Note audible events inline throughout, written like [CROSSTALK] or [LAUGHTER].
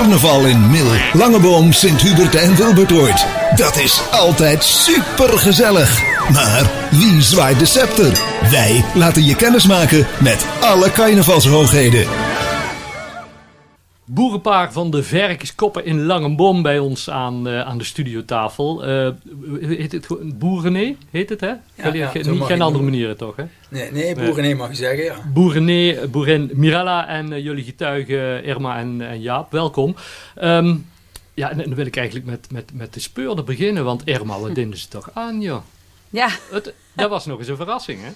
carnaval in Mil, Langeboom, Sint-Hubert en Wilbertoord. Dat is altijd super gezellig. Maar wie zwaait de scepter? Wij laten je kennis maken met alle carnavalshoogheden. Boerenpaar van de Verkenskoppen in Langenboom bij ons aan, uh, aan de studiotafel. Uh, heet het Boerené, heet het hè? Ja, ja, niet, geen andere manieren toch hè? Nee, nee Boerené mag je zeggen ja. Boerené, Boerin Mirella en uh, jullie getuigen Irma en, en Jaap, welkom. Um, ja, en dan wil ik eigenlijk met, met, met de speurder beginnen, want Irma, wat dinden ze toch aan joh? Ja. Het, dat was nog eens een verrassing hè?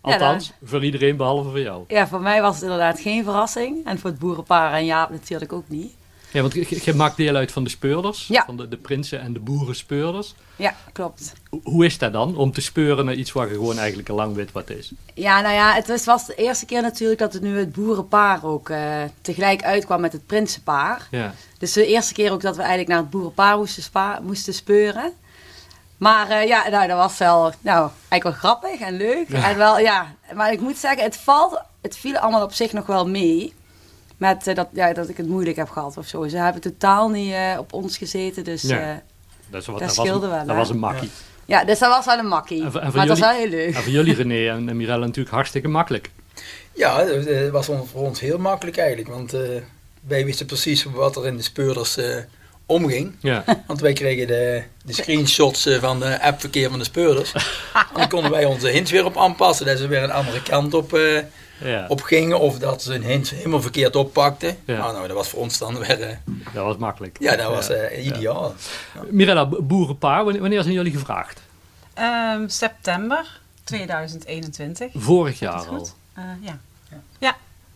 Althans, voor iedereen behalve voor jou. Ja, voor mij was het inderdaad geen verrassing. En voor het boerenpaar en Jaap natuurlijk ook niet. Ja, want je, maakt deel uit van de speurders. Ja. Van de, de prinsen en de boerenspeurders. Ja, klopt. Hoe is dat dan, om te speuren naar iets waar je gewoon eigenlijk al lang weet wat is? Ja, nou ja, het was de eerste keer natuurlijk dat het nu het boerenpaar ook uh, tegelijk uitkwam met het prinsenpaar. Ja. Dus de eerste keer ook dat we eigenlijk naar het boerenpaar moesten speuren. Maar uh, ja, nou, dat was wel, nou, eigenlijk wel grappig en leuk. Ja. En wel, ja, maar ik moet zeggen, het valt, het viel allemaal op zich nog wel mee. Met uh, dat, ja, dat ik het moeilijk heb gehad of zo. Ze hebben totaal niet uh, op ons gezeten, dus ja. dat, is wat, dat, dat scheelde wel. Dat was een makkie. Ja. ja, dus dat was wel een makkie. En, en maar jullie, dat was wel heel leuk. En voor jullie René en Mirella natuurlijk hartstikke makkelijk. Ja, dat was voor ons heel makkelijk eigenlijk. Want wij wisten precies wat er in de speurders omging. Ja. Want wij kregen de, de screenshots eh, van de appverkeer van de speurders. en [LAUGHS] dan konden wij onze hints weer op aanpassen. Dat ze weer een andere kant op, uh, ja. op gingen. Of dat ze een hint helemaal verkeerd oppakten. Ja. Nou, nou, dat was voor ons dan weer... Uh, dat was makkelijk. Ja, dat was ideaal. Mirella, boerenpaar, wanneer zijn jullie gevraagd? Um, september 2021. Vorig jaar al? ja.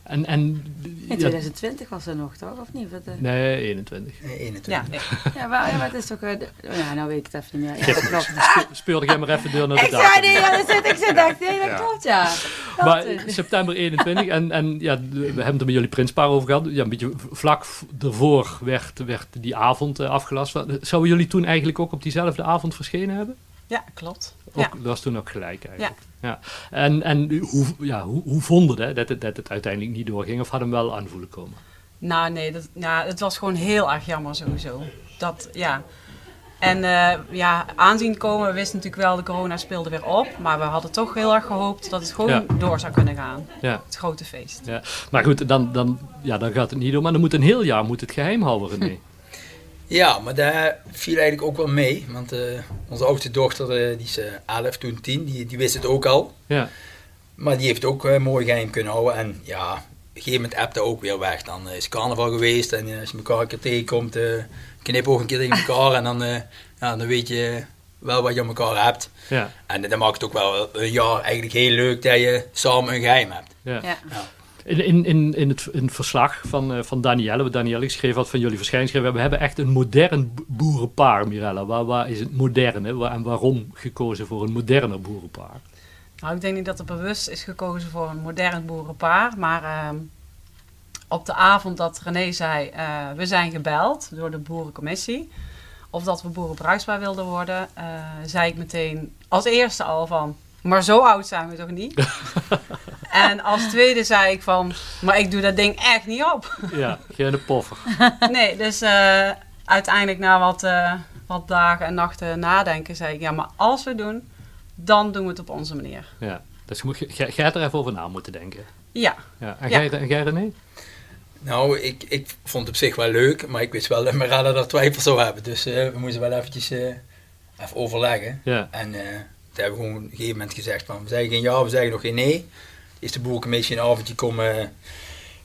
En, en, in 2020 was er nog, toch? Of niet? Uh... Nee, 21. Nee, 21. Ja, nee. ja, maar, ja, maar het is toch... Uh, ja, nou weet ik het even niet meer. Ja, klopt. Spe speelde jij maar even door naar de datum. Ik zei nee, ja, dat zit, ik zit echt, nee, dat ja. klopt, ja. Dat maar september 21, en, en ja, we hebben het er met jullie prinspaar over gehad. Ja, een beetje vlak ervoor werd, werd die avond uh, afgelast. Zouden jullie toen eigenlijk ook op diezelfde avond verschenen hebben? Ja, klopt. Ook, ja. Dat was toen ook gelijk eigenlijk. Ja. ja. En, en hoe, ja, hoe, hoe vonden dat, het dat het uiteindelijk niet doorging of hadden hem wel aanvoelen komen? Nou nee, dat, nou, het was gewoon heel erg jammer sowieso. Dat, ja. En uh, ja, aanzien komen, we wisten natuurlijk wel, de corona speelde weer op. Maar we hadden toch heel erg gehoopt dat het gewoon ja. door zou kunnen gaan. Ja. Het grote feest. Ja. Maar goed, dan, dan, ja, dan gaat het niet door. Maar dan moet een heel jaar moet het geheim houden, René. [LAUGHS] Ja, maar daar viel eigenlijk ook wel mee. Want uh, onze oudste dochter, uh, die is uh, 11, toen 10, die, die wist het ook al. Ja. Maar die heeft ook mooi geheim kunnen houden. En ja, op een gegeven moment appte ook weer weg. Dan is carnaval geweest en als je elkaar een keer tegenkomt, knip ook een keer tegen elkaar. en dan, ja, dan weet je wel wat je aan elkaar hebt. Ja. En dan maakt het ook wel een jaar eigenlijk heel leuk dat je samen een geheim hebt. Ja. ja. In, in, in, in, het, in het verslag van, uh, van Danielle, wat Danielle geschreven had van jullie verschijningsschrift, we hebben echt een modern boerenpaar, Mirella. Waar, waar is het moderne waar, en waarom gekozen voor een moderner boerenpaar? Nou, ik denk niet dat er bewust is gekozen voor een modern boerenpaar, maar uh, op de avond dat René zei, uh, we zijn gebeld door de boerencommissie, of dat we boerenbruiksbaar wilden worden, zei ik meteen als eerste al van, maar zo oud zijn we toch niet? [LAUGHS] en als tweede zei ik van, maar ik doe dat ding echt niet op. [LAUGHS] ja, geen poffer. [LAUGHS] nee, dus uh, uiteindelijk na wat, uh, wat dagen en nachten nadenken zei ik, ja, maar als we het doen, dan doen we het op onze manier. Ja, dus moet je, jij hebt er even over na moeten denken. Ja. ja. En jij, en jij René? Nou, ik, ik vond het op zich wel leuk, maar ik wist wel dat Marada er twijfels zou hebben. Dus uh, we moesten wel eventjes even overleggen. Ja. En toen hebben we gewoon op een gegeven moment gezegd van, we zeggen geen ja, we zeggen nog geen nee. Is de boerencommissie een avondje komen,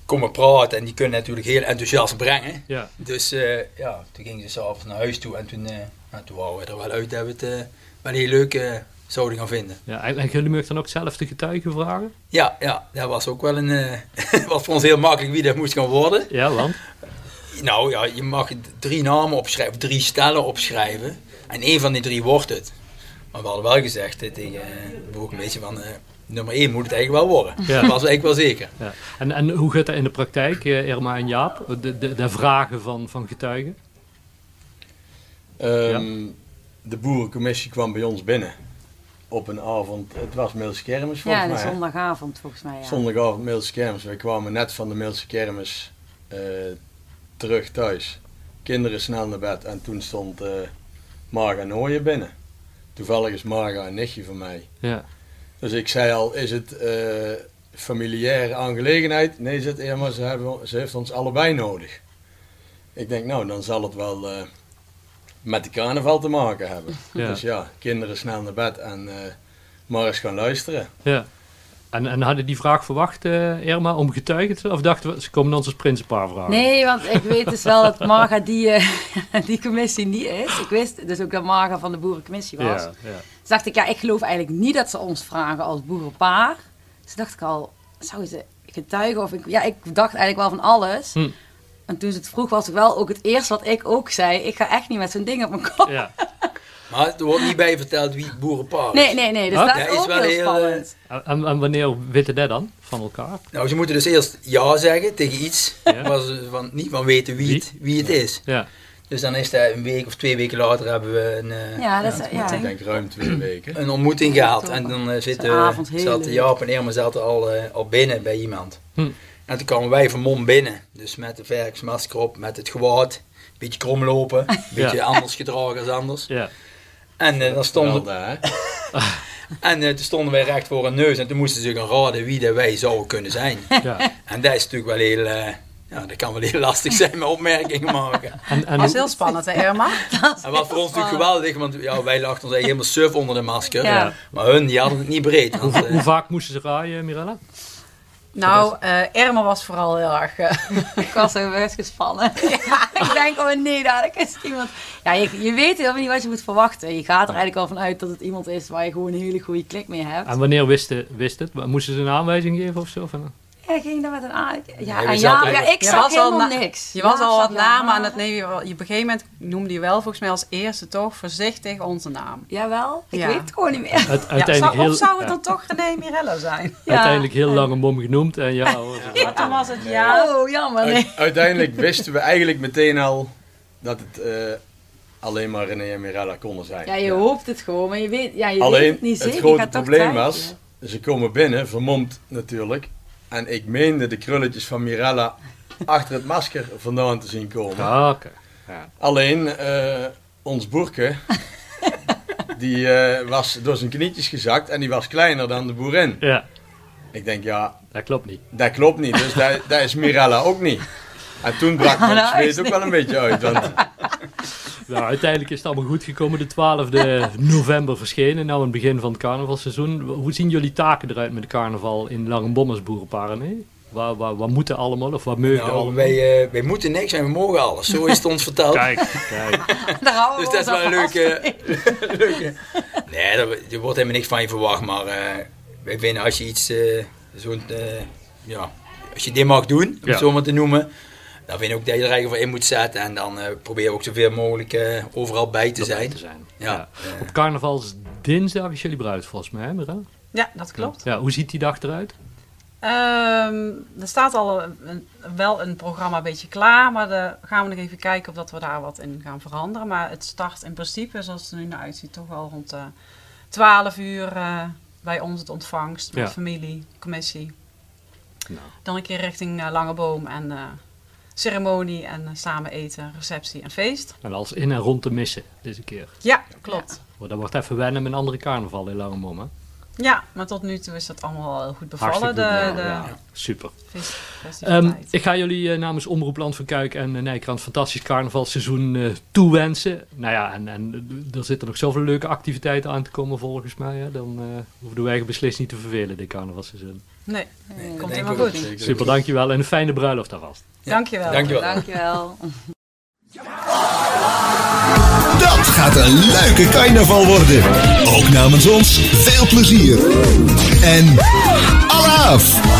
komen praten en die kunnen natuurlijk heel enthousiast brengen. Ja. Dus uh, ja, toen gingen ze s'avonds naar huis toe en toen, uh, nou, toen waren we er wel uit dat we het uh, wel heel leuk zouden gaan vinden. Ja, en jullie mochten dan ook zelf de getuigen vragen? Ja, ja dat was ook wel een, [LAUGHS] was voor ons heel makkelijk wie dat moest gaan worden. Ja, want? Nou ja, je mag drie namen opschrijven, drie stellen opschrijven en één van die drie wordt het. Maar we hadden wel gezegd tegen de boerencommissie van nummer 1 moet het eigenlijk wel worden. Ja. Dat was eigenlijk wel zeker. Ja. En, en hoe gaat dat in de praktijk, Irma en Jaap? De, de, de vragen van, van getuigen? Um, ja. De boerencommissie kwam bij ons binnen. Op een avond, het was Meelse Kermis volgens ja, mij. Ja, zondagavond volgens mij. Ja. Zondagavond Meelse Kermis. Wij kwamen net van de Meelse Kermis uh, terug thuis. Kinderen snel naar bed en toen stond eh Marga Nooyen binnen. Toevallig is Marga een nichtje van mij. Ja. Dus ik zei al, is het eh familiaire aangelegenheid? Nee, zegt Irma, ze, hebben, ze heeft ons allebei nodig. Ik denk, nou, dan zal het wel eh, met de carnaval te maken hebben. Ja. Dus ja, kinderen snel naar bed en maar eens gaan luisteren. ja. En, en hadden die vraag verwacht, eh, Irma, om getuigen te Of dachten we, ze komen ons als prinsenpaar vragen? Nee, want ik weet dus wel dat Marga die, eh, [LAUGHS] die commissie niet is. Ik wist dus ook dat Marga van de boerencommissie was. Ja, ja. Dus dacht ik, ja, ik geloof eigenlijk niet dat ze ons vragen als boerenpaar. Dus dacht ik al, zouden ze getuigen? Of ik, ja, ik dacht eigenlijk wel van alles. Hm. En toen ze het vroeg, was het wel ook het eerste wat ik ook zei. Ik ga echt niet met zo'n ding op mijn kop. ja. [LAUGHS] Maar er wordt niet bij verteld wie het boerenpaar is. Nee, nee, nee. Dus dat Ja, is ook wel heel heel, spannend. En, en wanneer weten dat dan van elkaar? Nou, ze moeten dus eerst ja zeggen tegen iets Ja. waar ze van, niet van weten wie het, wie het is. Ja. Dus dan is dat een week of twee weken later hebben we een, eh, Ja, dat is, Ik ja. denk ruim twee [CLEARS THROAT] weken. een ontmoeting gehad. En dan eh, zitten zaten. Jaap en Irma zaten al, eh, al binnen bij iemand. Hm. En toen kwamen wij van Mom binnen. Dus met de werksmasker op, met het gewaad. Een beetje krom lopen. Een [LAUGHS] beetje anders gedragen als anders. Ja. En eh, dan stonden, daar, [LAUGHS] en, eh, toen stonden wij recht voor een neus. En toen moesten ze gaan raden wie dat wij zouden kunnen zijn. [LAUGHS] ja. En dat is natuurlijk wel heel... eh, ja, dat kan wel heel lastig zijn met opmerkingen maken. [LAUGHS] En, en Dat was heel spannend, hè Irma? En wat voor ons natuurlijk geweldig, want ja, wij lachten ons eigenlijk helemaal suf onder de masker. Ja. Maar hun, die hadden het niet breed. Want, eh, hoe vaak moesten ze raaien, Mirella? Nou, eh Irma was vooral heel erg... eh, [LAUGHS] Ik was zo best gespannen. [LAUGHS] Ja, [LAUGHS] ik denk, oh nee, dadelijk is het iemand. Ja, je, je weet helemaal niet wat je moet verwachten. Je gaat er eigenlijk al vanuit dat het iemand is waar je gewoon een hele goede klik mee hebt. En wanneer wist, de, wist het? Moesten ze een aanwijzing geven of zo? Van, Ja, ging daar met een aan. Ja, ja, ja, ik zag helemaal niks. Je was al wat namen aan het nemen. Je, op een gegeven moment noemde je wel volgens mij als eerste toch voorzichtig onze naam. Jawel, ik Ja. weet het gewoon niet meer. uiteindelijk, zou, heel, of zou het ja, dan toch René Mirella zijn? Ja. uiteindelijk heel lang een mom genoemd. En [LAUGHS] ja, toen was het ja. Oh, jammer. Nee. U- uiteindelijk wisten we eigenlijk meteen al dat het eh, alleen maar René en Mirella konden zijn. Ja, je hoopt het gewoon, maar je weet, ja, je weet Alleen het niet het zeker. je grote gaat toch probleem was, ze komen binnen, vermomd natuurlijk. En ik meende de krulletjes van Mirella achter het masker vandaan te zien komen. Ah, oké. Ja. Alleen eh, ons boerke, [LAUGHS] die eh, was door zijn knietjes gezakt en die was kleiner dan de boerin. ja, Ik denk, ja, dat klopt niet. dat klopt niet. Dus dat, dat is Mirella ook niet. En toen brak [LAUGHS] mijn zweet ook wel een beetje uit. Want [LAUGHS] Nou, uiteindelijk is het allemaal goed gekomen. De 12e november verschenen, nou in het begin van het carnavalseizoen. Hoe zien jullie taken eruit met de carnaval in Langenbom als boerenparen? Nee? Waar, waar, waar moeten allemaal of waar mogen nou, allemaal? wij, eh, wij moeten niks en we mogen alles. Zo is het ons verteld. Kijk, kijk. [LAUGHS] Daar houden Dus we dat is wel een leuke... [LAUGHS] leuke. Nee, er, er wordt helemaal niks van je verwacht. Maar eh, wij vinden als je iets... eh, zo'n, eh, ja, als je dit mag doen, om Ja. het zo maar te noemen... Dan vind ik ook dat je er eigenlijk voor in moet zetten. En dan eh proberen we ook zoveel mogelijk eh, overal bij te zijn. te zijn. Ja. Ja. Op carnavalsdinsdag is jullie bruid volgens mij, hè, Mira? Ja, dat klopt. Ja, hoe ziet die dag eruit? Ehm, er staat al een, een- wel een programma een beetje klaar, maar daar gaan we nog even kijken of dat we daar wat in gaan veranderen. Maar het start in principe, zoals het er nu naar uitziet, toch wel rond de 12 uur eh, bij ons het ontvangst met Ja. familie, commissie. Nou. Dan een keer richting eh, Langeboom en eh, ceremonie en eh, samen eten, receptie en feest. En als in en rond te missen deze keer. Ja, klopt. Want dat wordt even wennen met een andere carnaval in Langemom, hè? Ja, maar tot nu toe is dat allemaal wel heel goed bevallen, Hartstikke de, goed, de ja. Ja, super. Ehm, ik ga jullie eh, namens Omroep Land van Kuik en uh, Nijkrant fantastisch carnavalseizoen eh, toewensen. Nou ja, en, en er zitten nog zoveel leuke activiteiten aan te komen volgens mij. Hè? Dan eh hoeven wij beslist niet te vervelen dit carnavalseizoen. nee, Nee, komt helemaal goed. Super, dankjewel en een fijne bruiloft alvast. Dankjewel. Dankjewel. Dankjewel. [LAUGHS] Dat gaat een leuke carnaval worden. Ook namens ons veel plezier. En Allah!